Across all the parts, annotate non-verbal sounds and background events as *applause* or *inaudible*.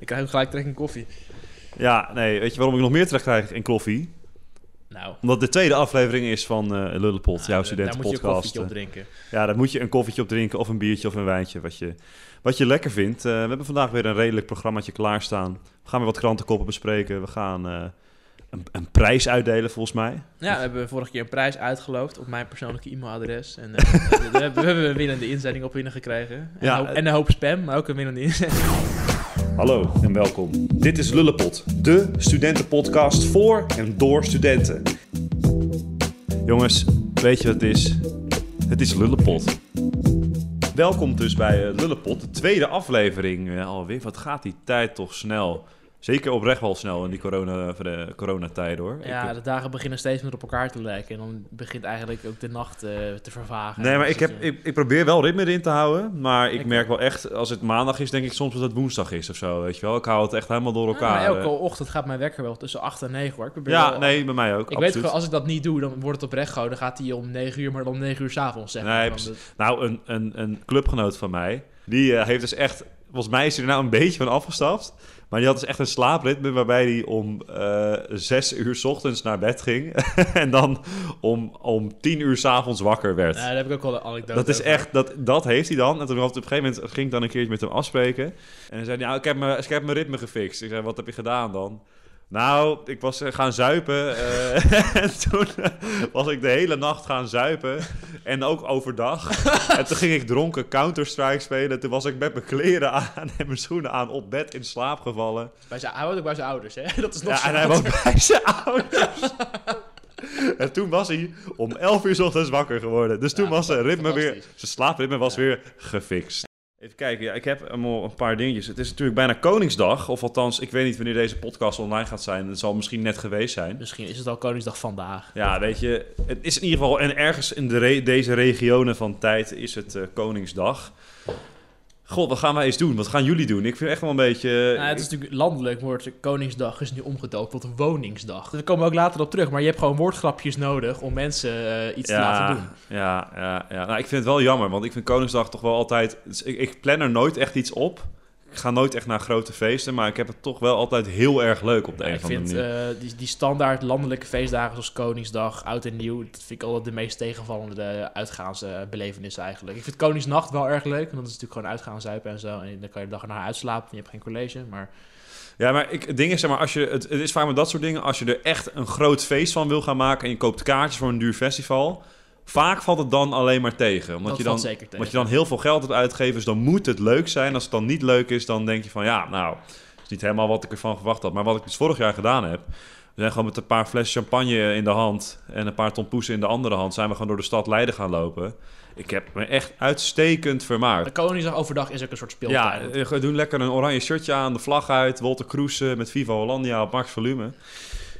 Ik krijg ook gelijk trek in koffie. Ja, nee, weet je waarom ik nog meer terecht krijg in koffie? Nou, Omdat de tweede aflevering is van eh Lullepot, nou, jouw daar moet je een studentenpodcast. koffietje op drinken. Ja, daar moet je een koffietje op drinken of een biertje of een wijntje, wat je, wat je lekker vindt. Eh, we hebben vandaag weer een redelijk programmaatje klaarstaan. We gaan weer wat krantenkoppen bespreken. We gaan eh, een, een prijs uitdelen, volgens mij. Ja, we hebben vorige keer een prijs uitgeloofd op mijn persoonlijke e-mailadres. En eh, *laughs* we, hebben, we hebben een winnende inzending op binnen gekregen. En, Ja, een hoop, eh, en een hoop spam, maar ook een winnende inzending. Hallo en welkom. Dit is Lullepot, de studentenpodcast voor en door studenten. Jongens, weet je wat het is? Het is Lullepot. Welkom dus bij eh, Lullepot, de tweede aflevering. Eh, alweer, wat gaat die tijd toch snel? Zeker oprecht wel snel in die corona, voor de coronatijd hoor. Ja, Ik, de dagen beginnen steeds meer op elkaar te lijken. En dan begint eigenlijk ook de nacht eh, te vervagen. nee, maar Dus ik, heb, ik, ik probeer wel ritme erin te houden. Maar ik Ik merk wel echt, als het maandag is, denk ik soms dat het woensdag is of zo. Weet je wel, ik hou het echt helemaal door Ja, elkaar. maar elke eh. ochtend gaat mijn wekker wel tussen 8 en 9 hoor. Ik ja, wel- nee, bij mij ook. Ik weet gewoon, als ik dat niet doe, dan wordt het oprecht gewoon. Dan gaat hij om 9 uur, maar dan om 9 uur s'avonds zeg maar. Nee, Nou, een, een, een clubgenoot van mij, die eh, heeft dus echt... Volgens mij is hij er nou een beetje van afgestapt. Maar die had dus echt een slaapritme waarbij hij om eh zes uur 's ochtends naar bed ging. *laughs* en dan om, om tien uur 's avonds wakker werd. Nou, daar heb ik ook wel een anekdote dat is over. echt, dat, dat heeft hij dan. En toen had op een gegeven moment ging ik dan een keertje met hem afspreken. En hij zei, nou, ik heb, ik heb mijn ritme gefixt. Ik zei, wat heb je gedaan dan? Nou, ik was eh, gaan zuipen. eh, *laughs* en toen eh, was ik de hele nacht gaan zuipen. En ook overdag. *laughs* en toen ging ik dronken Counter-Strike spelen. Toen was ik met mijn kleren aan en mijn schoenen aan op bed in slaap gevallen. Bij zijn, hij woont ook bij zijn ouders, hè? *laughs* Dat is nog Ja, en hij woont bij zijn ouders. en toen was hij om 11 uur 's ochtends wakker geworden. Dus toen Ja, was zijn ritme weer, zijn slaapritme was Ja. weer gefixt. Even kijken, ja, ik heb een paar dingetjes. Het is natuurlijk bijna Koningsdag, of althans, ik weet niet wanneer deze podcast online gaat zijn. Het zal misschien net geweest zijn. Misschien is het al Koningsdag vandaag. Ja, weet je, het is in ieder geval, en ergens in de re- deze regionen van tijd is het eh, Koningsdag. God, wat gaan wij eens doen? Wat gaan jullie doen? Ik vind echt wel een beetje... Nou, het is natuurlijk landelijk wordt Koningsdag is nu omgedoopt tot Woningsdag. Daar komen we ook later op terug. Maar je hebt gewoon woordgrapjes nodig om mensen eh, iets te laten doen. Ja, ja, ja. Nou, ik vind het wel jammer, want ik vind Koningsdag toch wel altijd... dus ik, ik plan er nooit echt iets op. Ik ga nooit echt naar grote feesten, maar ik heb het toch wel altijd heel erg leuk op de Ja, een of andere vind manier. eh, die, die standaard landelijke feestdagen zoals Koningsdag, Oud en Nieuw, dat vind ik altijd de meest tegenvallende uitgaansbelevenissen eigenlijk. Ik vind Koningsnacht wel erg leuk, want dat is natuurlijk gewoon uitgaan, zuipen en zo. En dan kan je de dag erna uitslapen, je hebt geen college, maar... Ja, maar ik, het ding is, zeg maar, als je, het, het is vaak met dat soort dingen, als je er echt een groot feest van wil gaan maken en je koopt kaartjes voor een duur festival, vaak valt het dan alleen maar tegen. Omdat dat je dan, zeker tegen. je dan heel veel geld hebt uitgegeven, dus dan moet het leuk zijn. Als het dan niet leuk is, dan denk je van, ja, nou, is niet helemaal wat ik ervan verwacht had. Maar wat ik dus vorig jaar gedaan heb, we zijn gewoon met een paar flessen champagne in de hand en een paar tompoesen in de andere hand, zijn we gewoon door de stad Leiden gaan lopen. Ik heb me echt uitstekend vermaakt. De Koningsdag overdag is ook een soort Ja, speeltuin. eh, we doen lekker een oranje shirtje aan, de vlag uit, Wolter Kroes met Viva Hollandia op max volume.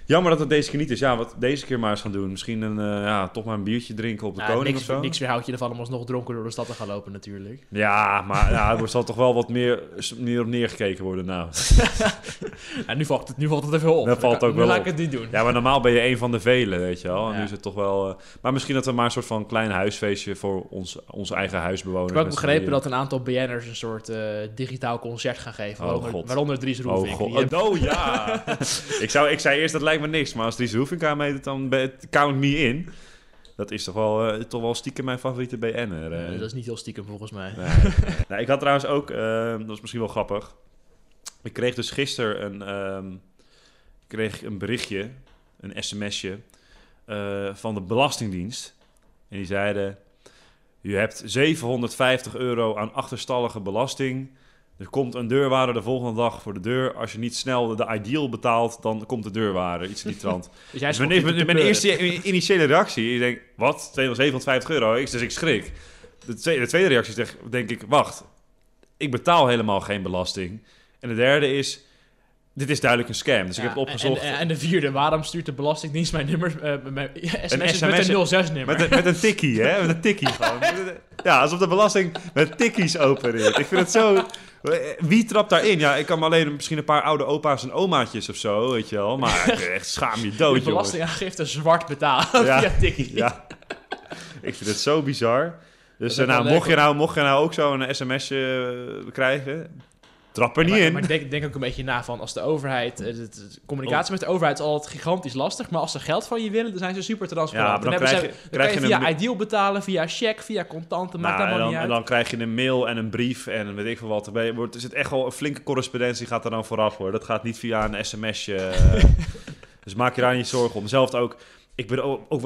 Jammer dat het deze keer niet is. Ja, wat deze keer maar eens gaan doen. Misschien een, eh, ja, toch maar een biertje drinken op de Nou, koning niks, of zo. niks weerhoudt je ervan om alsnog dronken door de stad te gaan lopen natuurlijk. Ja, maar ja, er zal toch wel wat meer, meer op neergekeken worden nou. *laughs* En nu valt het, nu valt het even op. Dat valt Nu ook wel laat op. ik het niet doen. Ja, maar normaal ben je een van de velen, weet je wel. En Ja. nu is het toch wel... eh, maar misschien dat we maar een soort van klein huisfeestje voor ons, ons eigen huisbewoners... Ik heb ook begrepen dat een aantal BN'ers een soort eh, digitaal concert gaan geven. Oh, waaronder, God. waaronder Dries Oh god, oh ja! *laughs* ik, zou, ik zei eerst, dat lijkt me niks. Maar als Dries Hoefinka meedoet, dan count me in. Dat is toch wel, eh, toch wel stiekem mijn favoriete BN'er. eh. Dat is niet heel stiekem volgens mij. Nee. *laughs* Nou, ik had trouwens ook, eh, dat is misschien wel grappig. Ik kreeg dus gisteren een, ehm, kreeg een berichtje, een sms'je eh, van de Belastingdienst. En die zeiden, je hebt 750 euro aan achterstallige belasting. Er komt een deurwaarder de volgende dag voor de deur. Als je niet snel de ideal betaalt, dan komt de deurwaarder. Iets in die trant. *laughs* Dus jij Dus mijn, mijn, eerste initiële reactie, ik denk, wat? 257 euro? Ik- Dus ik schrik. De tweede, de tweede reactie is denk, denk ik, wacht, ik betaal helemaal geen belasting. En de derde is, dit is duidelijk een scam. Dus ik heb het opgezocht. En, en, en de vierde, waarom stuurt de Belastingdienst mijn nummers, eh, mijn sms'jes SMS met een 06-nummer? met, een, met een tikkie, hè? Met een tikkie gewoon. *laughs* Ja, alsof de belasting met tikkies opereert. Ik vind het zo... Wie trapt daarin? Ja, ik kan me alleen misschien een paar oude opa's en omaatjes of zo, weet je wel. Maar *laughs* echt schaam je dood, de belastingaangifte zwart betalen Ja. via Tikkie. Ja, ik vind het zo bizar. Dus eh, nou, mocht, je nou, mocht je nou ook zo'n sms'je eh, krijgen, Trap er niet maar, in. Maar ik denk, denk ook een beetje na van als de overheid. eh, de, de communicatie met de overheid is altijd gigantisch lastig. Maar als ze geld van je willen, dan zijn ze super transparant. Ja, maar dan hebben krijg ze- je- dan krijg je je via een- Ideal betalen, via cheque, via contanten. Nou, dan, niet en dan krijg je een mail en een brief en weet ik veel wat. Er wordt- er zit echt wel een flinke correspondentie gaat er dan vooraf hoor. Dat gaat niet via een sms'je. *laughs* dus maak je daar niet zorgen om. Zelfs ook, ik ben ook, ook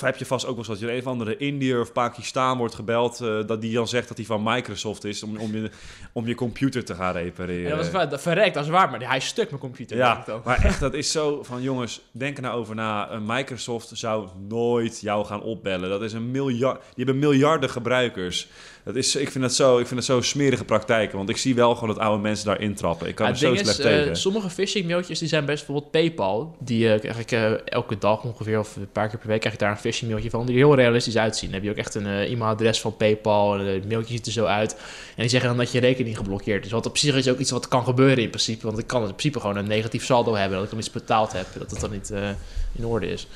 heb je vast ook wel eens dat je een of andere Indiër of Pakistan wordt gebeld. eh, dat die dan zegt dat hij van Microsoft is om, om, je, om je computer te gaan repareren. Ja, dat was verrekt, dat is waar. Maar hij is stuk, mijn computer. Ja, maar echt, *laughs* dat is zo van jongens, denk er nou over na. Een Microsoft zou nooit jou gaan opbellen. Dat is een miljard, die hebben miljarden gebruikers. Dat is, ik, vind dat zo, ik vind dat zo smerige praktijken, want ik zie wel gewoon dat oude mensen daar intrappen. Ik kan Ja, er het zo is, slecht eh, tegen. sommige phishing mailtjes die zijn best bijvoorbeeld PayPal. Die eh, krijg ik eh, elke dag ongeveer of een paar keer per week krijg ik daar een phishing mailtje van die er heel realistisch uitzien. Dan heb je ook echt een eh, e-mailadres van PayPal en het mailtje ziet er zo uit. En die zeggen dan dat je rekening geblokkeerd is. Wat op zich is ook iets wat kan gebeuren in principe. Want ik kan in principe gewoon een negatief saldo hebben dat ik dan iets betaald heb. Dat het dan niet eh, in orde is.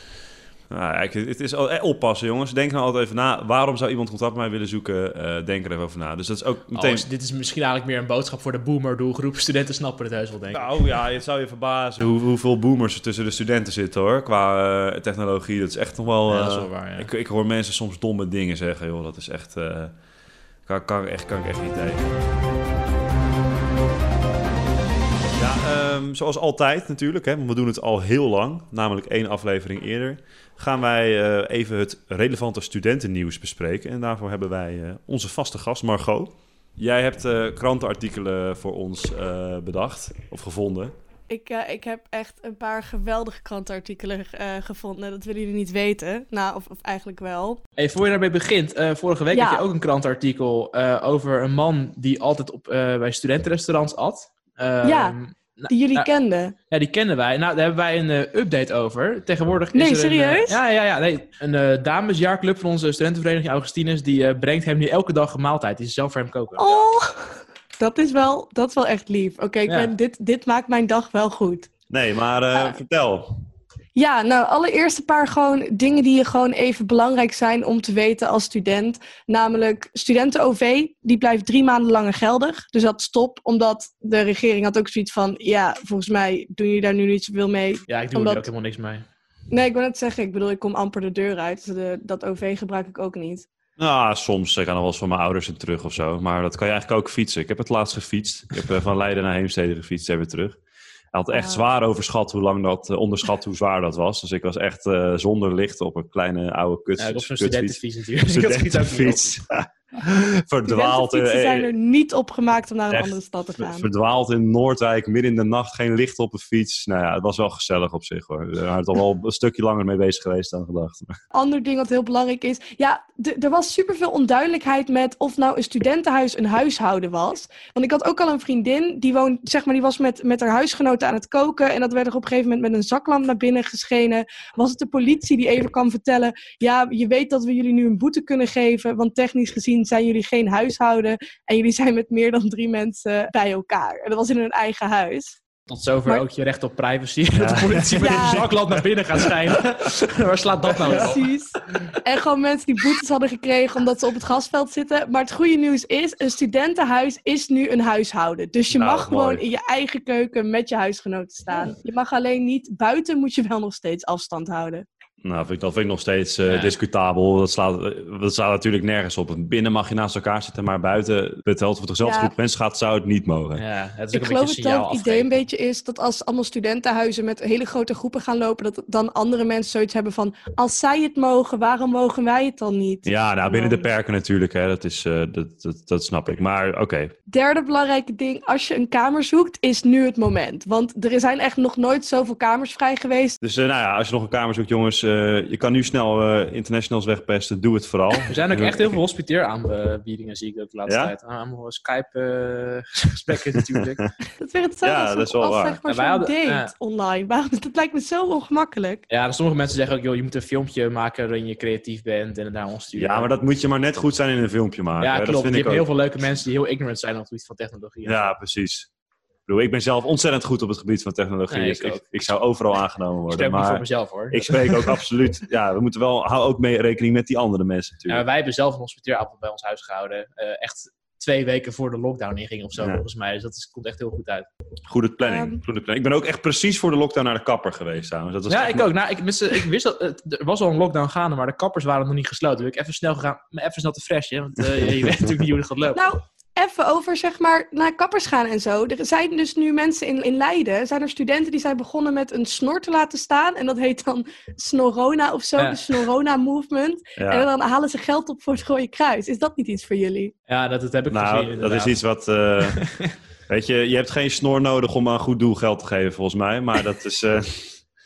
Nou, ik- het is al, eh, oppassen jongens. Denk nou altijd even na. Waarom zou iemand contact met mij willen zoeken? Eh, denk er even over na. Dus dat is ook meteen... Oh, dit is misschien eigenlijk meer een boodschap voor de boomer doelgroep. Studenten snappen het heus wel, denk ik. Nou ja, het zou je verbazen hoe, hoeveel boomers er tussen de studenten zitten hoor. Qua eh, technologie. Dat is echt nog wel... Ja, dat is wel waar, ja. ik, ik hoor mensen soms domme dingen zeggen, joh. Dat is echt... kan, kan, echt, kan ik echt niet tegen. Ja, ehm, zoals altijd natuurlijk, hè, want we doen het al heel lang, namelijk één aflevering eerder, gaan wij eh, even het relevante studentennieuws bespreken. En daarvoor hebben wij eh, onze vaste gast, Margot. Jij hebt eh, krantenartikelen voor ons eh, bedacht, of gevonden. Ik, eh, ik heb echt een paar geweldige krantenartikelen eh, gevonden. Dat willen jullie niet weten. Nou, of, of eigenlijk wel. Hey, voor je daarmee begint, eh, vorige week Ja. had je ook een krantenartikel eh, over een man die altijd op, eh, bij studentenrestaurants at. Ehm, Ja, Die jullie ja, kenden. ja, die kennen wij. Nou, daar hebben wij een eh, update over. Tegenwoordig Nee, is er Een, serieus? eh, ja, ja, ja. Nee, een eh, damesjaarclub van onze studentenvereniging Augustinus, die eh, brengt hem nu elke dag een maaltijd. Die is zelf voor hem koken. Oh, dat is wel, dat is wel echt lief. Oké, Ja. dit, dit maakt mijn dag wel goed. Nee, maar eh, Ah. vertel. Ja, nou, allereerst een paar gewoon dingen die je gewoon even belangrijk zijn om te weten als student. Namelijk, studenten-OV, die blijft drie maanden langer geldig. Dus dat stop, omdat de regering had ook zoiets van... Ja, volgens mij doen jullie daar nu niet zoveel mee. Ja, ik doe Omdat- er ook helemaal niks mee. Nee, ik wil net zeggen, ik bedoel, ik kom amper de deur uit. Dus de, dat OV gebruik ik ook niet. Nou, soms. Ik ga nog wel eens van mijn ouders in terug of zo. Maar dat kan je eigenlijk ook fietsen. Ik heb het laatst gefietst. Ik heb eh, van Leiden naar Heemstede gefietst en weer terug. Hij had echt zwaar overschat hoe lang dat, eh, onderschat hoe zwaar dat was. Dus ik was echt eh, zonder licht op een kleine oude kut, Ja, op zo'n kutfiets. studentenfiets natuurlijk. *laughs* Dat. Studentenfiets. *laughs* Verdwaald. Eh, zijn er niet op gemaakt om naar een echt andere stad te gaan. Verdwaald in Noordwijk, midden in de nacht, geen licht op een fiets. Nou ja, het was wel gezellig op zich hoor. We waren toch wel een stukje langer mee bezig geweest dan gedacht. Ander ding wat heel belangrijk is. Ja, er was superveel onduidelijkheid met of nou een studentenhuis een huishouden was. Want ik had ook al een vriendin, die, woont, zeg maar, die was met, met haar huisgenoten aan het koken. En dat werd er op een gegeven moment met een zaklamp naar binnen geschenen. Was het de politie die even kwam vertellen... Ja, je weet dat we jullie nu een boete kunnen geven. Want technisch gezien zijn jullie geen huishouden. En jullie zijn met meer dan drie mensen bij elkaar. En dat was in hun eigen huis. Tot zover Maar- ook je recht op privacy. *laughs* Dat de politie met Ja. een zaklamp naar binnen gaat schijnen. *laughs* Waar slaat dat nou op? Precies. En gewoon mensen die boetes hadden gekregen omdat ze op het gasveld zitten. Maar het goede nieuws is, een studentenhuis is nu een huishouden. Dus je Nou, mag gewoon in je eigen keuken met je huisgenoten staan. Je mag alleen niet, buiten moet je wel nog steeds afstand houden. Nou, vind ik, dat vind ik nog steeds eh, Ja. discutabel. Dat slaat, dat slaat natuurlijk nergens op. Binnen mag je naast elkaar zitten, maar buiten, het voor dezelfde Ja. groep mensen gaat, zou het niet mogen. Ja, het is Ik ook een geloof beetje dat een signaal het idee een beetje is dat als allemaal studentenhuizen met hele grote groepen gaan lopen, dat dan andere mensen zoiets hebben van, als zij het mogen, waarom mogen wij het dan niet? Ja, nou, binnen de perken natuurlijk. Hè. Dat, is, eh, dat, dat, dat snap ik. Maar oké. Derde belangrijke ding, als je een kamer zoekt, is nu het moment. Want er zijn echt nog nooit zoveel kamers vrij geweest. Dus eh, nou ja, als je nog een kamer zoekt, jongens. eh, je kan nu snel eh, internationals wegpesten. Doe het vooral. Er zijn ook echt heel veel hospiteeraanbiedingen, zie ik ook de laatste Ja? tijd. Ah, Allemaal Skype-gesprekken *laughs* natuurlijk. Dat werd hetzelfde Ja, als, dat is wel als waar. zeg maar Ja, hadden- date online. Waarom, dat lijkt me zo ongemakkelijk. Ja, dus sommige mensen zeggen ook, joh, je moet een filmpje maken waarin je creatief bent en het naar ons sturen. Ja, maar dat moet je maar net goed zijn in een filmpje maken. Ja. Dat klopt. vind Je ik hebt ook. heel veel leuke mensen die heel ignorant zijn op het gebied van technologie. Ja, precies. Ik, bedoel, ik ben zelf ontzettend goed op het gebied van technologie. Nee, ik ik, ook. ik, zou overal aangenomen Ik worden. spreek niet voor Maar mezelf hoor. ik spreek ook *laughs* absoluut. Ja, we moeten wel. Hou ook mee rekening met die andere mensen Ja, natuurlijk. wij hebben zelf een hospiteerappel bij ons huis gehouden. Eh, echt twee weken voor de lockdown inging of zo, Ja. volgens mij. Dus dat is, komt echt heel goed uit. Goede planning. Ehm. Goede planning. Ik ben ook echt precies voor de lockdown naar de kapper geweest trouwens. Dat was Ja, ik ook. Nou, ik, ik wist dat er was al een lockdown gaande, maar de kappers waren nog niet gesloten. Dus ik even snel gegaan, maar even snel te freshen, want eh, je weet natuurlijk niet hoe het gaat lopen. Nou, even over zeg maar naar kappers gaan en zo. Er zijn dus nu mensen in, in Leiden, zijn er studenten die zijn begonnen met een snor te laten staan. En dat heet dan Snorona of zo, Ja. de Snorona Movement. En dan halen ze geld op voor het Rode Kruis. Is dat niet iets voor jullie? Ja, dat, dat heb ik gezien. Nou, dat is iets wat... eh, *laughs* weet je, je hebt geen snor nodig om aan een goed doel geld te geven volgens mij. Maar dat is, eh,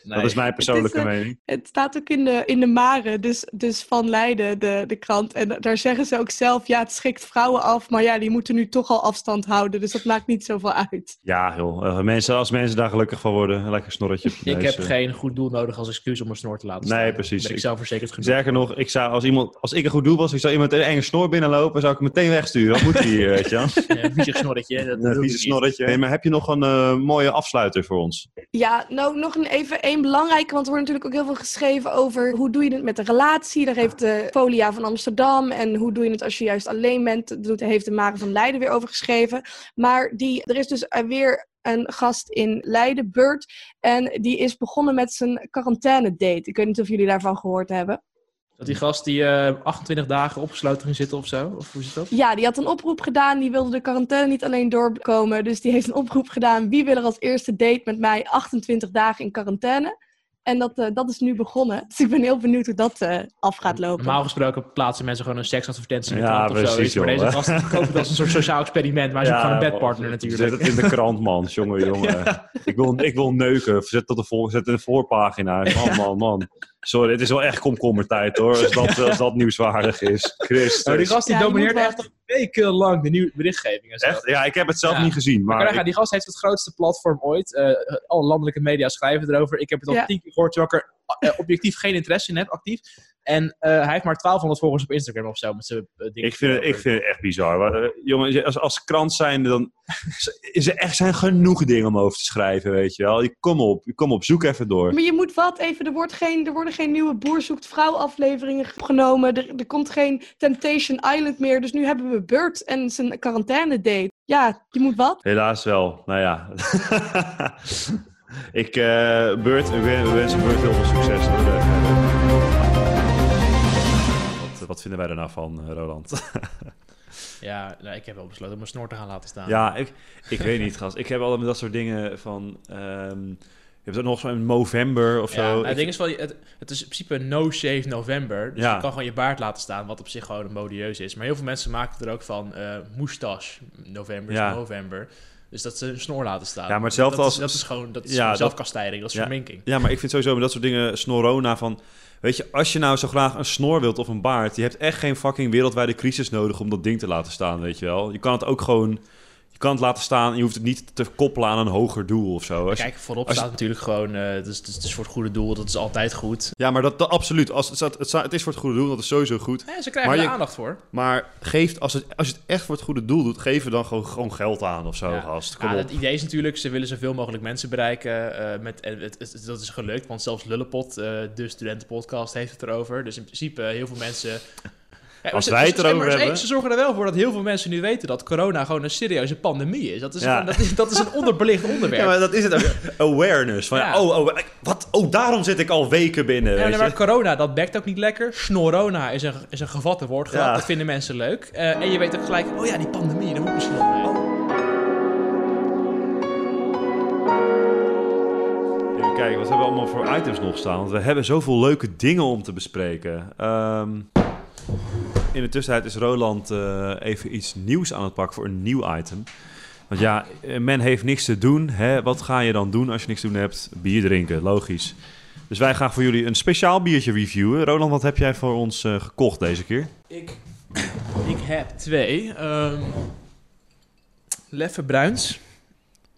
Nee. dat is mijn persoonlijke eh, mening. Het staat ook in de, in de Mare, dus, dus van Leiden, de, de krant. En daar zeggen ze ook zelf, ja, het schikt vrouwen af. Maar ja, die moeten nu toch al afstand houden. Dus dat maakt niet zoveel uit. Ja, joh. eh, mensen, als mensen daar gelukkig van worden, een lekker snorretje op je *laughs* Ik heb eh. geen goed doel nodig als excuus om een snor te laten Nee, staan. precies. Ben ik Ik- zelfverzekerd genoeg. Sterker nog, ik zou, als, iemand, als ik een goed doel was, ik zou iemand een enge snor binnenlopen, zou ik hem meteen wegsturen. Wat moet hij hier, weet je wel? *laughs* Ja, een viezig snorretje. Dat Een vieze snorretje. Hey, maar heb je nog een mooie afsluiter voor ons? Ja, nou nog een, even één belangrijke, want er wordt natuurlijk ook heel veel geschreven over hoe doe je het met de relatie. Daar heeft de Folia van Amsterdam en hoe doe je het als je juist alleen bent, doet- heeft de Mare van Leiden weer over geschreven. Maar die, er is dus eh, weer een gast in Leiden, Bert, en die is begonnen met zijn quarantaine date. Ik weet niet of jullie daarvan gehoord hebben. Dat die gast die eh 28 dagen opgesloten ging zitten of zo? Of hoe zit dat? Ja, die had een oproep gedaan. Die wilde de quarantaine niet alleen doorkomen. Dus die heeft een oproep gedaan. Wie wil er als eerste date met mij 28 dagen in quarantaine? En dat, eh, dat is nu begonnen. Dus ik ben heel benieuwd hoe dat eh, af gaat lopen. Normaal gesproken plaatsen mensen gewoon een seksadvertentie in de Ja, krant of zo. precies, Maar deze gast koopt het als een soort sociaal experiment. Maar hij is ook gewoon een bedpartner natuurlijk. Zet het in de krant, man. Jongen, *laughs* jongen. Ik, wil, ik wil neuken. Zet, tot de voor, zet het in de voorpagina. Man, man, man. Sorry, het is wel echt komkommertijd, hoor. Als dat, *laughs* als dat nieuwswaardig is. Christus. Maar die gast die Ja, domineert moet wel- echt wekenlang de nieuwe berichtgeving en zo. Echt? Ja, ik heb het zelf Ja. niet gezien. Maar Maar ja, ik- die gast heeft het grootste platform ooit. Eh, alle landelijke media schrijven erover. Ik heb het al Ja. tien keer gehoord, terwijl ik er eh, objectief geen interesse in heb, actief. En eh, hij heeft maar 1200 volgers op Instagram of zo. Met zijn eh, dingen Ik vind, het, ik vind het echt bizar. Maar, eh, jongen, als, als krant zijn, dan *laughs* is er echt zijn genoeg dingen om over te schrijven, weet je wel. Je- Kom op, kom op, zoek even door. Maar je moet wat even, er, wordt geen, er worden geen nieuwe Boer zoekt vrouw afleveringen opgenomen. Er, er komt geen Temptation Island meer. Dus nu hebben we Bert en zijn quarantaine date. Ja, je moet wat. Helaas wel. Nou ja. *laughs* ik, eh Beurt, we wen- we wensen heel veel succes. Wat, vinden wij er nou van, eh, Roland? *laughs* Ja, nou, ik heb wel besloten om mijn snor te gaan laten staan. ja, ik, ik weet niet, gast. Ik heb met dat soort dingen van... ehm, je hebt ook nog zo'n november of Ja, zo. nou, het ding is wel, het, het is in principe no shave november. Dus Ja. je kan gewoon je baard laten staan, wat op zich gewoon modieus is. Maar heel veel mensen maken er ook van eh moustache november, Ja. november. Dus dat ze een snor laten staan. Ja, maar hetzelfde dat als- Is, dat is gewoon dat is Ja, zelfkastijding, dat is Ja. verminking. Ja, maar ik vind sowieso met dat soort dingen snorona van... Weet je, als je nou zo graag een snor wilt of een baard... je hebt echt geen fucking wereldwijde crisis nodig om dat ding te laten staan, weet je wel. Je kan het ook gewoon... Je kan het laten staan en je hoeft het niet te koppelen aan een hoger doel of zo. Als je- Kijk, voorop als staat natuurlijk gewoon, eh het, is, het, is, voor het goede doel, dat is altijd goed. Ja, maar dat, dat absoluut. Als het, staat- het, staat- het is voor het goede doel, dat is sowieso goed. Ja, ze krijgen Maar er je- aandacht voor. Maar geef, als, het, als je het echt voor het goede doel doet, geef er dan gewoon, gewoon geld aan of zo, Ja. gast. Kom Ja, op. het idee is natuurlijk, ze willen zoveel mogelijk mensen bereiken. eh, met, en het, het- dat is gelukt, want zelfs Lullepot, eh, de studentenpodcast, heeft het erover. Dus in principe heel veel mensen... Ja, Als ze- wij het erover maar ze- hebben. Ze zorgen er wel voor dat heel veel mensen nu weten dat corona gewoon een serieuze pandemie is. Dat is, Ja. gewoon- dat is, dat is een onderbelicht *laughs* onderwerp. Ja, maar dat is het ook. Awareness. Van, Ja. oh, oh, wat? Oh, daarom zit ik al weken binnen. Ja, weet nee, je? maar corona, dat bekt ook niet lekker. Snorona is een, is een gevatte. Ja. Dat vinden mensen leuk. Eh, en je weet ook gelijk, oh ja, die pandemie, daar moet ik misschien wel mee. Even kijken, wat hebben we allemaal voor items nog staan? Want we hebben zoveel leuke dingen om te bespreken. Ehm, in de tussentijd is Roland eh, even iets nieuws aan het pakken voor een nieuw item. Want ja, eh, men heeft niks te doen. Hè? Wat ga je dan doen als je niks te doen hebt? Bier drinken, logisch. Dus wij gaan voor jullie een speciaal biertje reviewen. Roland, wat heb jij voor ons eh, gekocht deze keer? Ik, ik heb twee. ehm Leffe Bruins.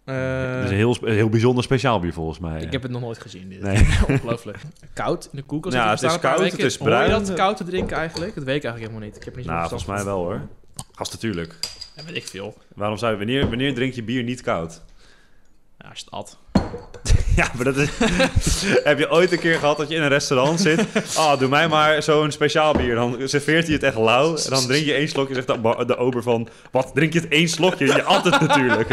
Eh, Het is een heel, heel bijzonder speciaal bier volgens mij. ik heb het nog nooit gezien. Dit. Nee. *laughs* Ongelooflijk. Koud in de koelkast. Ja, het is koud, het is Hoor je bruin. dat koud te drinken eigenlijk? Dat weet ik eigenlijk helemaal niet. Ik heb niet Nou, volgens mij wel hoor. Gast, natuurlijk. Ja, weet ik veel. Waarom zou je, wanneer, wanneer drink je bier niet koud? Ja, als je het at. *laughs* Ja, maar dat is... *laughs* Heb je ooit een keer gehad dat je in een restaurant zit? *laughs* Ah, doe mij maar zo'n speciaal bier. Dan serveert hij het echt lauw. En dan drink je één slokje. Zegt de, de ober van... Wat, drink je het één slokje? Je altijd natuurlijk.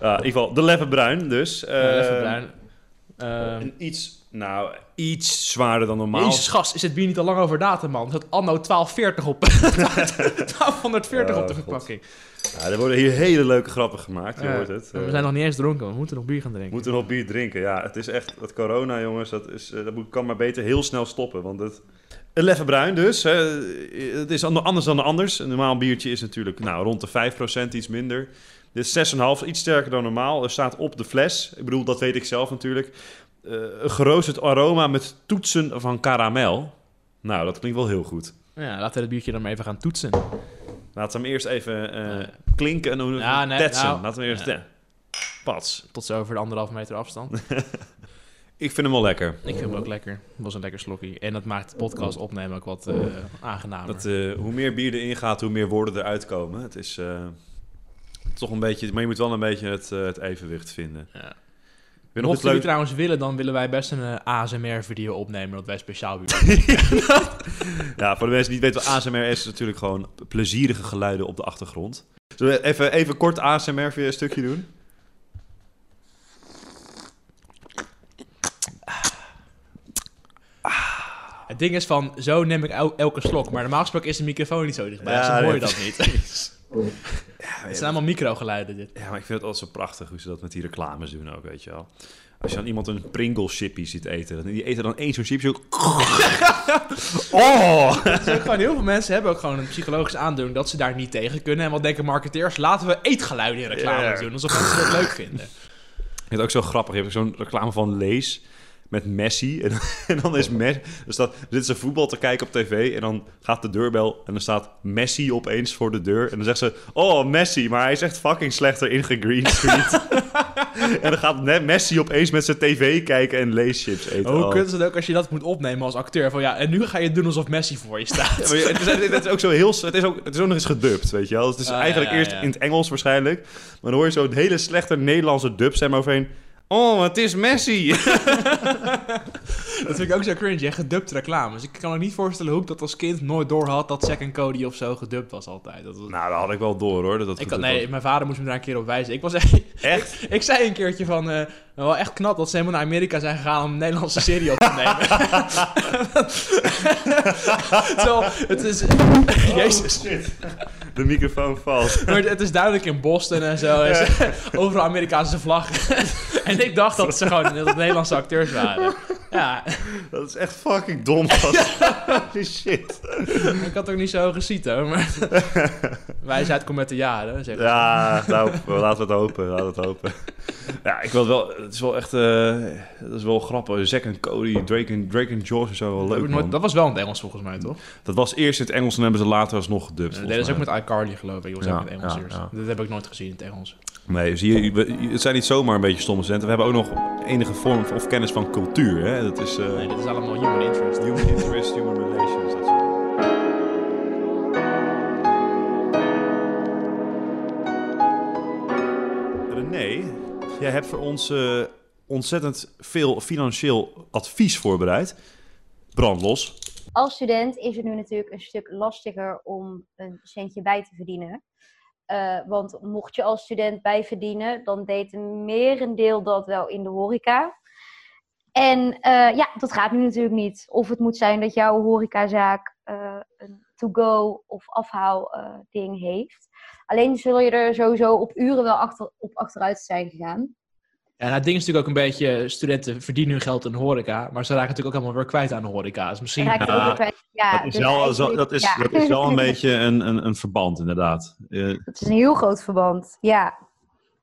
ja, in ieder geval, de Leffe Bruin dus. Ja, even Eh, bruin. Ehm, Een iets, nou, iets zwaarder dan normaal. Jezus, gast, is het bier niet al lang over datum, man? Staat anno 1240 op. *laughs* 1240 op de verpakking. Ja, er worden hier hele leuke grappen gemaakt, je hoort het. We zijn nog niet eens dronken, we moeten nog bier gaan We drinken. moeten nog bier drinken. Ja, het is echt... Dat corona, jongens, dat, is, eh, dat kan maar beter heel snel stoppen. Want het... Leffe Bruin dus. Hè, het is an- anders dan anders. Een normaal biertje is natuurlijk nou, rond de 5%, iets minder. Dit is 6,5, iets sterker dan normaal. Er staat op de fles, ik bedoel, dat weet ik zelf natuurlijk... eh, een geroosterd aroma met toetsen van karamel. Nou, dat klinkt wel heel goed. Ja, laten we het biertje dan maar even gaan toetsen. Laten we hem eerst even eh, klinken en hoe Ja, nee, tetsen. nou, Laten we eerst... ja. Pats. Tot zover de anderhalve meter afstand. *laughs* Ik vind hem wel lekker. Ik vind hem ook lekker. Het was een lekker slokje. En dat maakt de podcast opnemen ook wat eh aangenamer. Dat, hoe meer bier erin gaat, hoe meer woorden eruit komen. Het is toch een beetje... Maar je moet wel een beetje het, het evenwicht vinden. Ja. Mochten iets jullie trouwens willen, dan willen wij best een eh, ASMR-video opnemen. Dat wij speciaal *laughs* Ja, voor de mensen die niet weten wat ASMR is, is natuurlijk gewoon plezierige geluiden op de achtergrond. Zullen we even, even kort ASMR via een stukje doen? Het ding is van, zo neem ik el- elke slok. Maar normaal gesproken is de microfoon niet zo dichtbij. Ja, dus dan hoor je dat niet. Het zijn allemaal microgeluiden dit. Ja, maar ik vind het altijd zo prachtig hoe ze dat met die reclames doen ook, weet je wel. Als je dan iemand een Pringle chippy ziet eten, die eten dan één zo'n chipje. *laughs* Oh! Ook gewoon heel veel mensen hebben ook gewoon een psychologische aandoening dat ze daar niet tegen kunnen. En wat denken marketeers? Laten we eetgeluiden in reclames Ja. doen. Alsof mensen dat leuk vinden. Ik vind het ook zo grappig. Je hebt zo'n reclame van Lees met Messi. En, *laughs* en dan is Messi... Er staat, er zit ze voetbal te kijken op tv en dan gaat de deurbel en dan staat Messi opeens voor de deur. En dan zegt ze, oh Messi, maar hij is echt fucking slechter in gegreenscreen. *laughs* en dan gaat Messi opeens met zijn tv kijken en leeschips eten. Hoe Oh. is het ook als je dat moet opnemen als acteur? Van ja, en nu ga je doen alsof Messi voor je staat. *laughs* Ja, maar je- het, is, het is ook zo heel... Het is ook, het is ook nog eens gedubt, weet je wel. Het is Ah, eigenlijk ja, eerst in het Engels waarschijnlijk. Maar dan hoor je zo'n hele slechte Nederlandse dubstem overheen. Oh, het is Messi! *laughs* Dat vind ik ook zo cringe, hè? gedubt reclames. Ik kan me niet voorstellen hoe ik dat als kind nooit doorhad dat Zack Cody of zo gedubt was altijd. Dat was... nou, dat had ik wel door hoor. Dat dat ik nee, was. mijn vader moest me daar een keer op wijzen. Ik was echt... Echt? *laughs* Ik zei een keertje van, eh, wel echt knap dat ze helemaal naar Amerika zijn gegaan om een Nederlandse serie op te nemen. *laughs* Terwijl, het is... Jezus. De microfoon valt. Maar het is duidelijk in Boston en zo. Overal Amerikaanse vlaggen. *laughs* en ik dacht dat ze gewoon dat Nederlandse acteurs waren. Ja, *laughs* Dat is echt fucking dom. *laughs* shit. ik had ook niet zo gezien hoor. Maar wijsheid komt met de jaren. Zeg. Ja, nou, laten we het hopen. Laten we het hopen. Ja, ik wil wel... Het is wel echt... eh dat is wel grappig. Zack en Cody, Drake en, Drake en George is zo wel leuk, man. dat was wel in het Engels volgens mij, toch? Dat was eerst in het Engels en hebben ze later alsnog gedubt. dat volgens is ook mij. met iCarly geloof ik. Dat was Ja, ook in het Engels ja, eerst. ja. Dat heb ik nooit gezien in het Engels. Nee, zie je, we- het zijn niet zomaar een beetje stomme studenten. We hebben ook nog enige vorm of kennis van cultuur. Hè? Dat is eh, Nee, dit is allemaal human interest. human interest, human relations. Dat soort René, jij hebt voor ons eh, ontzettend veel financieel advies voorbereid. Brandlos. Als student is het nu natuurlijk een stuk lastiger om een centje bij te verdienen. Eh, want mocht je als student bijverdienen, dan deed een merendeel dat wel in de horeca. En eh, ja, dat gaat nu natuurlijk niet. Of het moet zijn dat jouw horecazaak eh, een to-go of afhaal eh, ding heeft. Alleen zul je er sowieso op uren wel achter, op achteruit zijn gegaan. En het ding is natuurlijk ook een beetje, studenten verdienen hun geld in de horeca, maar ze raken natuurlijk ook allemaal weer kwijt aan de horeca. Dus misschien... Ja, dat, is dus wel, zo- dat, is, ja. dat is wel een beetje een, een, een verband, inderdaad. Eh, Het is een heel groot verband, ja.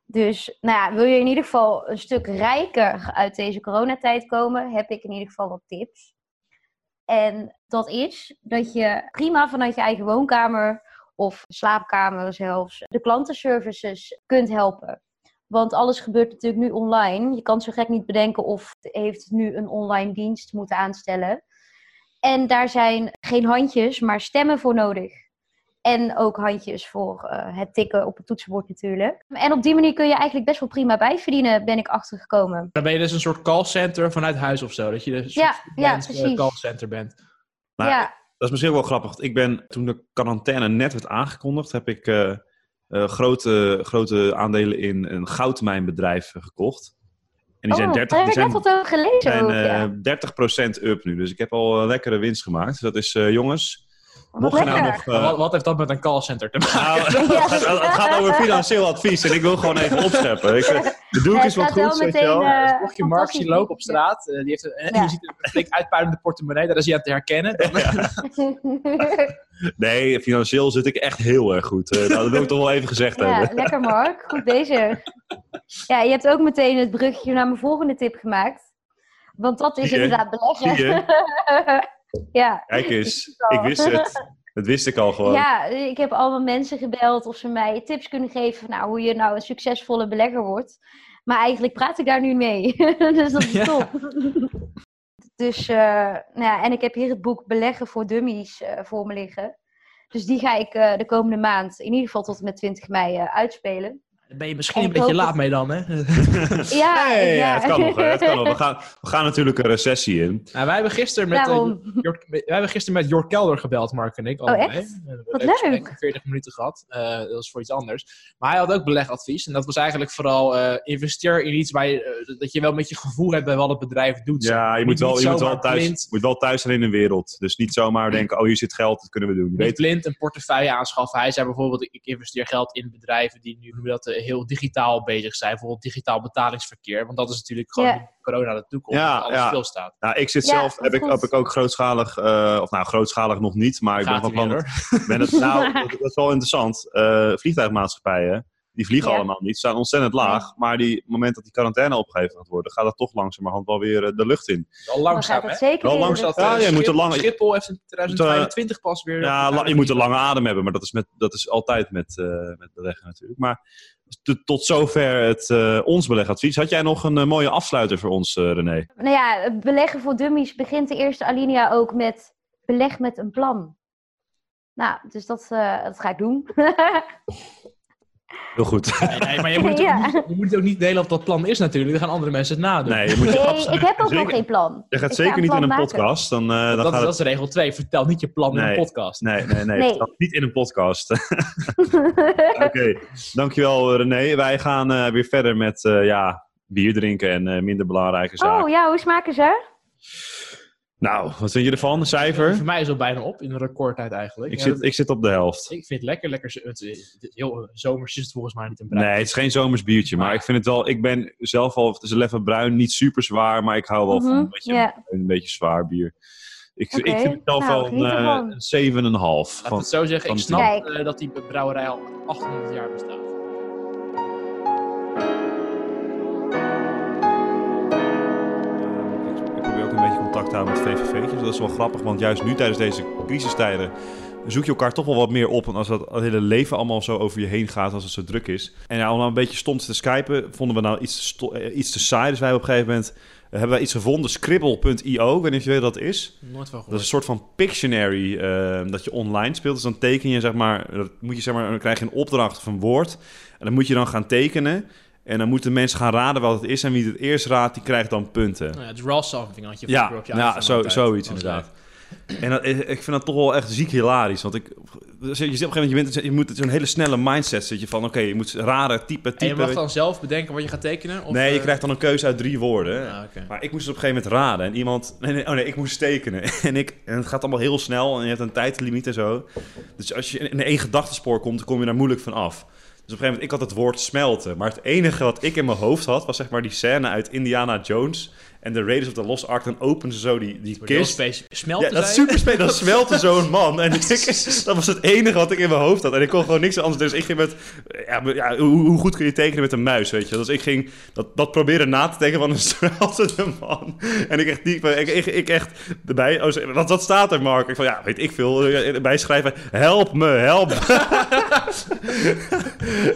Dus nou ja, wil je in ieder geval een stuk rijker uit deze coronatijd komen, heb ik in ieder geval wat tips. En dat is dat je prima vanuit je eigen woonkamer of slaapkamer zelfs de klantenservices kunt helpen. Want alles gebeurt natuurlijk nu online. Je kan zo gek niet bedenken of heeft nu een online dienst moeten aanstellen. En daar zijn geen handjes, maar stemmen voor nodig. En ook handjes voor eh, het tikken op het toetsenbord natuurlijk. En op die manier kun je eigenlijk best wel prima bijverdienen, ben ik achtergekomen. Dan ben je dus een soort callcenter vanuit huis of zo. Dat je dus een Ja, soort ja, eh, precies. callcenter bent. Maar ja, Dat is misschien ook wel grappig. want Ik ben, toen de quarantaine net werd aangekondigd, heb ik eh, grote, grote aandelen in een goudmijnbedrijf eh, gekocht. En die zijn oh, 30, daar heb die zijn, over gelezen zijn, ook, eh, ja. 30% up nu. Dus ik heb al een lekkere winst gemaakt. Dus dat is, eh, jongens, mocht je nou nog... Eh, wat, wat heeft dat met een callcenter te maken? nou, *laughs* *laughs* het, gaat, het gaat over financieel advies en ik wil gewoon even opscheppen. Ik, de doe ik Ja, eens wat het gaat wel goeds, weet je meteen, wel. eh, Dus mocht je Mark zien lopen op straat, eh, die heeft een, en Ja. *laughs* je ziet een flink uitpuilende portemonnee, daar is hij aan te herkennen. Dan, Nee, financieel zit ik echt heel erg goed. Nou, dat wil ik toch wel even gezegd ja, hebben. lekker Mark. Goed bezig. Ja, je hebt ook meteen het bruggetje naar mijn volgende tip gemaakt. Want dat is inderdaad beleggen. Ja. Kijk eens, *laughs* ik wist het. Dat wist ik al gewoon. ja, ik heb allemaal mensen gebeld of ze mij tips kunnen geven van nou, hoe je nou een succesvolle belegger wordt. Maar eigenlijk praat ik daar nu mee. *laughs* dus dat is Ja. top. *laughs* dus, eh, nou ja, en ik heb hier het boek Beleggen voor Dummies eh, voor me liggen. Dus die ga ik eh, de komende maand, in ieder geval tot en met 20 mei, eh, uitspelen. Daar ben je misschien En een beetje laat mee dan, hè? *laughs* Ja, *laughs* Nee, ja, ja. het kan nog. hè, Het kan nog. We, *laughs* gaan, we gaan natuurlijk een recessie in. Nou, wij hebben gisteren met, eh, Daarom. Jort, wij hebben gisteren met Jort Kelder gebeld, Mark en ik. allebei. echt? We hebben Wat gesprek leuk. van 40 minuten gehad. Eh, dat was voor iets anders. Maar hij had ook belegadvies. En dat was eigenlijk vooral eh, investeer in iets waar je, eh, dat je wel met je gevoel hebt bij wat het bedrijf doet. Ja, je moet, wel, je moet, wel thuis, moet wel thuis zijn in de wereld. Dus niet zomaar denken, oh hier zit geld, dat kunnen we doen. Je niet weet, blind een portefeuille aanschaffen. Hij zei bijvoorbeeld, ik investeer geld in bedrijven die nu dat, eh, heel digitaal bezig zijn. Bijvoorbeeld digitaal betalingsverkeer. Want dat is natuurlijk gewoon corona de toekomst. Ja, alles ja. stilstaat. nou, ik zit Ja, zelf, heb ik, heb ik ook grootschalig, eh, of nou grootschalig nog niet, maar ik ben van plan ben het, *laughs* nou, dat, dat is wel interessant. Eh, vliegtuigmaatschappijen, die vliegen Ja. allemaal niet, staan ontzettend laag. Maar die het moment dat die quarantaine opgegeven gaat worden, gaat dat toch langzamerhand wel weer eh, de lucht in. Wel langzaam, gaat hè? het zeker Wel langzaam. Ja, je moet Schip- er lang- Schiphol heeft in 2025 pas weer... Ja, je moet een lange adem hebben, maar dat is, met, dat is altijd met, eh, met beleggen natuurlijk. Maar tot zover het, eh, ons belegadvies. Had jij nog een eh, mooie afsluiter voor ons, eh, René? Nou ja, beleggen voor dummies begint de eerste alinea ook met beleg met een plan. Nou, dus dat, dat ga ik doen. *laughs* Heel goed. Nee, nee, maar je moet, het *laughs* ook je moet het ook niet delen of dat plan is natuurlijk. Dan gaan andere mensen het nadoen. Nee, je, moet, nee, ik heb ook nog geen plan. je gaat Ik ga zeker niet in een maken. podcast. Dan, eh, dan dat, gaat is, dat het... is regel 2. Vertel niet je plan in een podcast. Nee, nee, nee. Nee. vertel Niet in een podcast. *laughs* Oké, dankjewel René. Wij gaan eh, weer verder met eh, ja, bier drinken en eh, minder belangrijke zaken. oh ja, hoe smaken ze? Nou, wat vind je ervan? Een cijfer? Voor mij is het al bijna op in een recordtijd eigenlijk. Ik Ja, zit, dat- ik zit op de helft. ik vind het lekker. lekker het, het- heel zomers is het volgens mij niet een bruin. Nee, het is geen zomers biertje, maar Maar- ik vind het wel. Ik ben zelf al, het is een lekker bruin, niet super zwaar, maar ik hou wel van Mhm, een beetje, een beetje zwaar bier. Ik, ik vind het zelf nou, wel een, ervan. eh, een 7,5. Laat Van, het zo zeggen. van- Ik snap Kijk. eh, dat die brouwerij al 800 jaar bestaat. Ook een beetje contact houden met VVV'tjes. Dat is wel grappig, want juist nu tijdens deze crisistijden zoek je elkaar toch wel wat meer op. En als dat het hele leven allemaal zo over je heen gaat, als het zo druk is. En ja, om nou een beetje stom te skypen, vonden we nou iets, te eh, iets te saai. Dus wij hebben op een gegeven moment eh, hebben wij iets gevonden, scribble.io. Ik weet niet of je weet wat dat is. Nooit van Dat is een soort van Pictionary eh, dat je online speelt. Dus dan teken je, zeg maar, dat moet je, zeg maar, dan krijg je een opdracht een woord. En dan moet je dan gaan tekenen. En dan moeten mensen gaan raden wat het is. En wie het eerst raadt, die krijgt dan punten. Nou ja, het raw something had je Ja, op je ja zo, zoiets inderdaad. En dat, ik vind dat toch wel echt ziek hilarisch. Want ik, je zit op een gegeven moment, je, bent, je moet zo'n hele snelle mindset zit je van, oké, je moet raden, typen, leuk. En je mag dan zelf bedenken wat je gaat tekenen? Of, nee, je eh, krijgt dan een keuze uit drie woorden. Ah. Maar ik moest het op een gegeven moment raden. En iemand... Nee, nee, oh nee, ik moest tekenen. *laughs* En, ik, en het gaat allemaal heel snel. En je hebt een tijdlimiet en zo. Dus als je in één gedachtenspoor komt, dan kom je daar moeilijk van af. Dus op een gegeven moment, ik had het woord smelten. Maar het enige wat ik in mijn hoofd had, was zeg maar die scène uit Indiana Jones. En de Raiders of the Lost Ark, dan openen ze zo die, die kist. Smelten Ja, dat is super spelen. Dan *laughs* smelte zo'n man. En ik, *laughs* dat was het enige wat ik in mijn hoofd had. En ik kon gewoon niks anders. Dus ik ging met... Ja, ja, hoe, hoe goed kun je tekenen met een muis, weet je? Dus ik ging dat, dat proberen na te tekenen van een *laughs* smeltende man. En ik echt diep... Ik, ik, ik echt erbij... Oh, wat, wat staat er, Mark? Ik van, ja, weet ik veel. Erbij schrijven, help me, help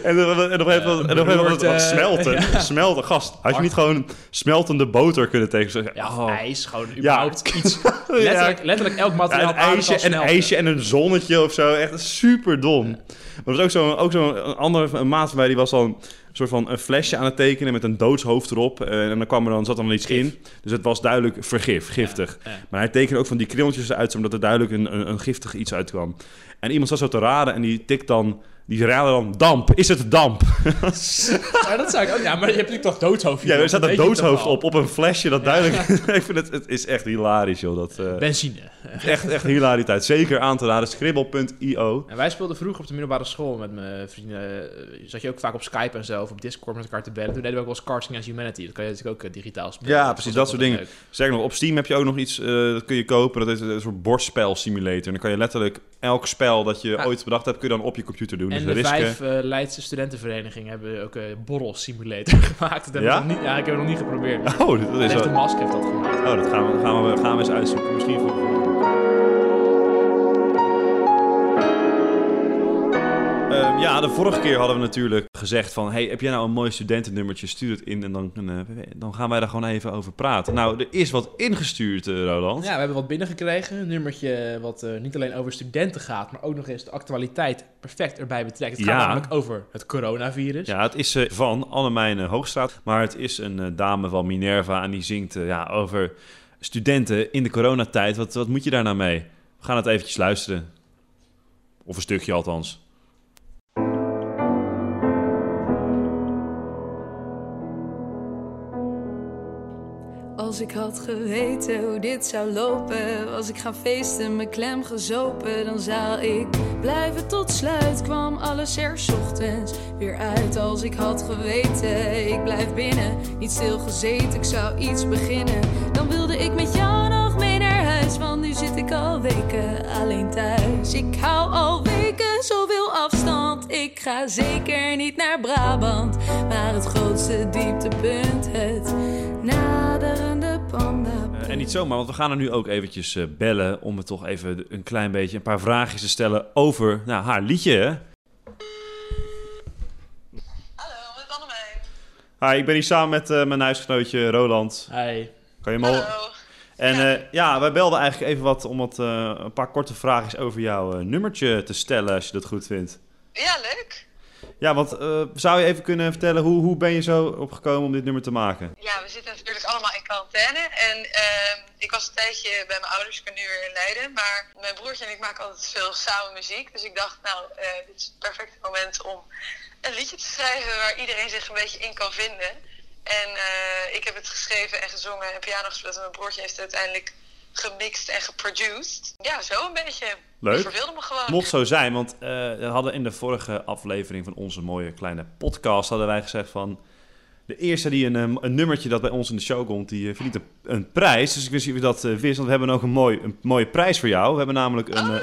en dan- en op een gegeven moment... eh, smelten. Smelten, gast. Had je niet gewoon smeltende boter kunnen kunnen tekenen. Ja, Oh. ijs, gewoon überhaupt *laughs* iets. Ja. Letterlijk, letterlijk elk Ja, materiaal een ijsje, en een smelten. ijsje en een zonnetje of zo. Echt super dom. Maar er was ook zo'n ook zo een andere een maat mij, die was dan een soort van een flesje aan het tekenen met een doodshoofd erop. Eh, en dan kwam er dan, zat er dan iets Gif. in. Dus het was duidelijk vergif, giftig. Ja, ja. Maar hij tekende ook van die krillentjes eruit, zodat er duidelijk een, een, een giftig iets uitkwam. En iemand zat zo te raden en die tikt dan, die raadde dan damp. Is het damp? *laughs* Maar dat zou ik ook... Ja, maar je hebt natuurlijk toch doodshoofd. Ja, er staat Dat een doodshoofd op, op een flesje. Dat duidelijk. *laughs* ik vind het, het is echt hilarisch, joh. Dat, eh, Benzine. echt, echt hilariteit. Zeker aan te raden. Scribble.io. En wij speelden vroeger op de middelbare school met mijn vrienden. eh, Zat je ook vaak op Skype en zo, of op Discord met elkaar te bellen. Toen deden we ook wel eens Cards Against Humanity. Dat kan je natuurlijk ook eh, digitaal spelen. Ja, precies, dat soort dingen. Zeg nog, op Steam heb je ook nog iets, eh, dat kun je kopen. Dat is een soort borstspel simulator. En dan kan je letterlijk elk spel dat je Ja. ooit bedacht hebt, kun je dan op je computer doen. En dus de vijf eh Leidse studentenverenigingen hebben ook een borrel simulator *laughs* gemaakt. Dat Ja? nog niet, ja, ik heb het nog niet geprobeerd. Oh, dat is de. Mask heeft dat gemaakt. Oh, dat gaan we, gaan, we, gaan we eens uitzoeken. Misschien voor... Ehm, ja, de vorige keer hadden we natuurlijk gezegd van... Hey, heb jij nou een mooi studentennummertje? Stuur het in en dan, eh, dan gaan wij daar gewoon even over praten. Nou, er is wat ingestuurd, eh, Roland. Ja, we hebben wat binnengekregen. Een nummertje wat eh, niet alleen over studenten gaat, maar ook nog eens de actualiteit perfect erbij betrekt. Het gaat Ja. namelijk over het coronavirus. Ja, het is van Annemijn Hoogstraat. Maar het is een dame van Minerva en die zingt ja, over studenten in de coronatijd. Wat, wat moet je daar nou mee? We gaan het eventjes luisteren. Of een stukje althans. Als ik had geweten hoe dit zou lopen, was ik gaan feesten, mijn klem gezopen, dan zou ik blijven tot sluit. Kwam alles er ochtends weer uit als ik had geweten. Ik blijf binnen, niet stilgezeten, ik zou iets beginnen. Dan wilde ik met jou nog mee naar huis, want nu zit ik al weken alleen thuis. Ik hou al weken zoveel afstand, ik ga zeker niet naar Brabant. Maar het grootste dieptepunt, het en niet zomaar, want we gaan er nu ook eventjes eh, bellen... om het toch even een klein beetje een paar vraagjes te stellen over nou, haar liedje. Hè? Hallo, met Annemijn. Hi, ik ben hier samen met eh, mijn huisgenootje Roland. Hey. Kan je al... Hallo. En Ja. ja. ja, wij belden eigenlijk even wat om wat, eh, een paar korte vraagjes over jouw eh, nummertje te stellen, als je dat goed vindt. Ja, leuk. Ja, want eh, zou je even kunnen vertellen, hoe, hoe ben je zo opgekomen om dit nummer te maken? Ja, we zitten natuurlijk allemaal in quarantaine. En ehm, ik was een tijdje bij mijn ouders, ik ben nu weer in Leiden. Maar mijn broertje en ik maken altijd veel samen muziek. Dus ik dacht, nou, eh, dit is het perfecte moment om een liedje te schrijven waar iedereen zich een beetje in kan vinden. En eh, ik heb het geschreven en gezongen en piano gespeeld. En mijn broertje heeft uiteindelijk gemixt en geproduced. Ja, zo een beetje. Leuk. Ik verveelde me gewoon. Mocht zo zijn, want eh, we hadden in de vorige aflevering van onze mooie kleine podcast... hadden wij gezegd van... De eerste die een, eh, een nummertje dat bij ons in de show komt, die eh, verdient een, een prijs. Dus ik wist niet of je dat eh, wist, want we hebben ook een, mooi, een mooie prijs voor jou. We hebben namelijk een, Oh,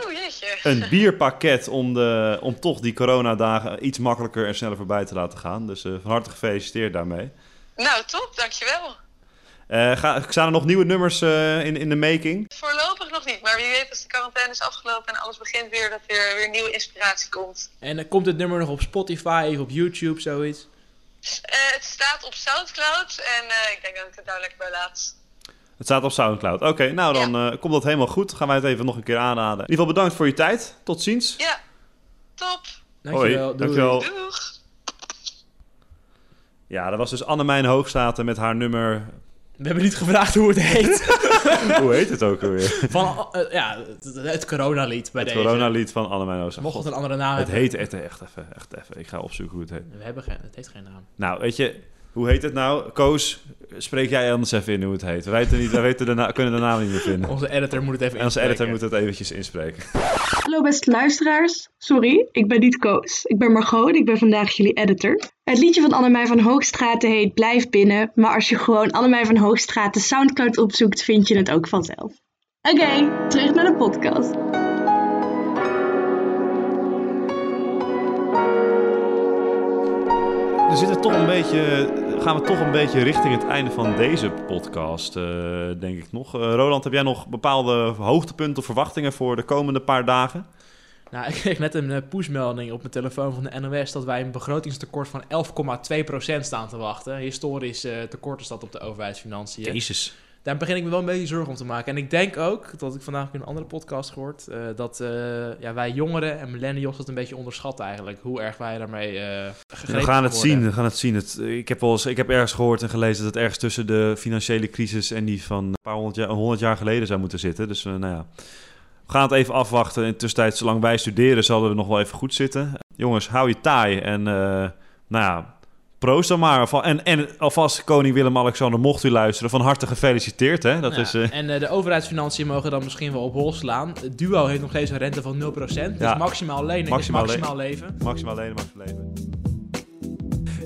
een bierpakket om, de, om toch die coronadagen iets makkelijker en sneller voorbij te laten gaan. Dus van harte gefeliciteerd daarmee. Nou, top, dankjewel. Eh ga, staan er nog nieuwe nummers eh, in, in de making? Voorlopig nog niet, maar wie weet als de quarantaine is afgelopen en alles begint weer, dat er weer nieuwe inspiratie komt. En dan komt het nummer nog op Spotify of op YouTube, zoiets. Eh, het staat op Soundcloud en eh, ik denk dat ik het daar lekker bij laat. Het staat op Soundcloud. Oké, nou dan eh, komt dat helemaal goed. Gaan wij het even nog een keer aanraden. In ieder geval bedankt voor je tijd. Tot ziens. Ja, top. Dankjewel. Hoi, doei. dankjewel. Doeg. Ja, dat was dus Annemijn Hoogstaten met haar nummer... We hebben niet gevraagd hoe het heet. *laughs* Hoe heet het ook alweer? Van, eh, ja, het, het coronalied bij Het deze. coronalied van Annemijn Hoogstaten. Mocht het een andere naam Het hebben. heet echt, echt even, echt even. Ik ga opzoeken hoe het heet. We hebben geen, het heeft geen naam. Nou, weet je, hoe heet het nou? Koos, spreek jij anders even in hoe het heet. We weten niet, we weten de kunnen de naam niet meer vinden. Onze editor moet het even En onze editor inspreken. moet het eventjes inspreken. Hallo beste luisteraars. Sorry, ik ben niet Koos. Ik ben Margot en ik ben vandaag jullie editor. Het liedje van Annemij van Hoogstraten heet Blijf Binnen. Maar als je gewoon Annemij van Hoogstraten Soundcloud opzoekt, vind je het ook vanzelf. Oké, terug naar de podcast. We zitten toch een beetje, gaan we toch een beetje richting het einde van deze podcast, eh, denk ik nog. Eh, Roland, heb jij nog bepaalde hoogtepunten of verwachtingen voor de komende paar dagen? Nou, *laughs* ik kreeg net een eh, pushmelding op mijn telefoon van de NOS dat wij een begrotingstekort van 11,2% staan te wachten. Historisch eh, tekort is dat op de overheidsfinanciën. Jezus. Daar begin ik me wel een beetje zorgen om te maken. En ik denk ook, dat ik vandaag in een andere podcast gehoord, eh, dat eh, ja, wij jongeren en millennials dat een beetje onderschatten eigenlijk. Hoe erg wij daarmee gegrepen We gaan het zien, we gaan het zien. Het, ik, heb wel eens, ik heb ergens gehoord en gelezen dat het ergens tussen de financiële crisis en die van een paar honderd jaar, honderd jaar geleden zou moeten zitten. Dus nou ja, we gaan het even afwachten. In de tussentijd, zolang wij studeren, zullen we nog wel even goed zitten. Jongens, hou je taai en nou ja, proost dan maar. En, en alvast koning Willem-Alexander, mocht u luisteren, van harte gefeliciteerd. Hè? Dat Ja, is, eh, En eh, de overheidsfinanciën mogen dan misschien wel op hol slaan. Het duo heeft nog steeds een rente van 0%. Dus Ja. maximaal lenen Maximaal is maximaal leven. maximaal leden, maximaal leven.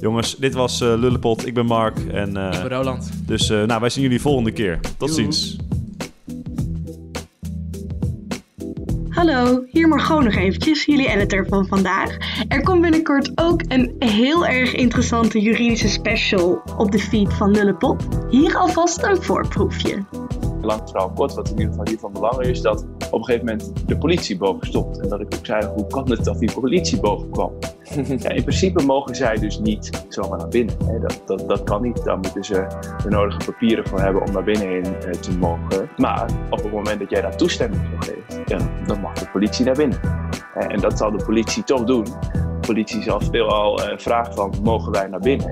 Jongens, dit was eh Lullepot. Ik ben Mark. En, eh, Ik ben Roland. dus eh, nou, wij zien jullie volgende keer. Tot Doei. ziens. Hallo, hier Margot nog eventjes, jullie editor van vandaag. Er komt binnenkort ook een heel erg interessante juridische special op de feed van Lullepop. Hier alvast een voorproefje. Lang verhaal kort, wat in ieder geval hier van belang is, dat op een gegeven moment de politie boven stond. En dat ik ook zei, hoe kan het dat die politie boven kwam? *laughs* ja, in principe mogen zij dus niet zomaar naar binnen. Hè. Dat, dat, dat kan niet. Daar moeten ze de nodige papieren voor hebben om naar binnen heen eh, te mogen. Maar op het moment dat jij daar toestemming voor geeft, ja, dan mag de politie naar binnen. Eh, en dat zal de politie toch doen. De politie zal veelal eh vragen van, mogen wij naar binnen?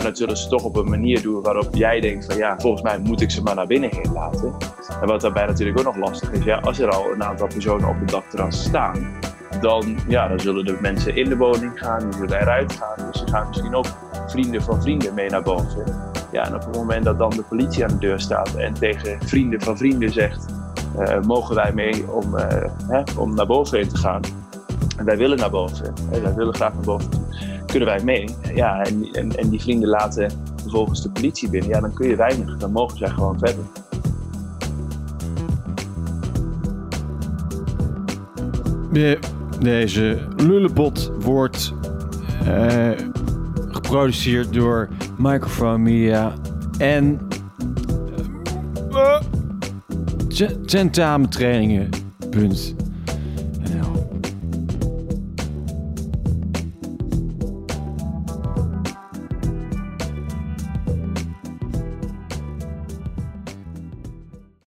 En dat zullen ze toch op een manier doen waarop jij denkt van ja, volgens mij moet ik ze maar naar binnen heen laten. En wat daarbij natuurlijk ook nog lastig is, ja, als er al een aantal personen op het dakterras staan, dan, ja, dan zullen de mensen in de woning gaan, die zullen eruit gaan. Dus er gaan misschien ook vrienden van vrienden mee naar boven. Ja, en op het moment dat dan de politie aan de deur staat en tegen vrienden van vrienden zegt, eh, mogen wij mee om, eh, hè, om naar boven heen te gaan. En wij willen naar boven, hè, wij willen graag naar boven kunnen wij mee? Ja, en, en, en die vrienden laten vervolgens de politie binnen. Ja, dan kun je weinig. Dan mogen zij gewoon verder. De- deze lullepot wordt eh, geproduceerd door Microphone Media en uh,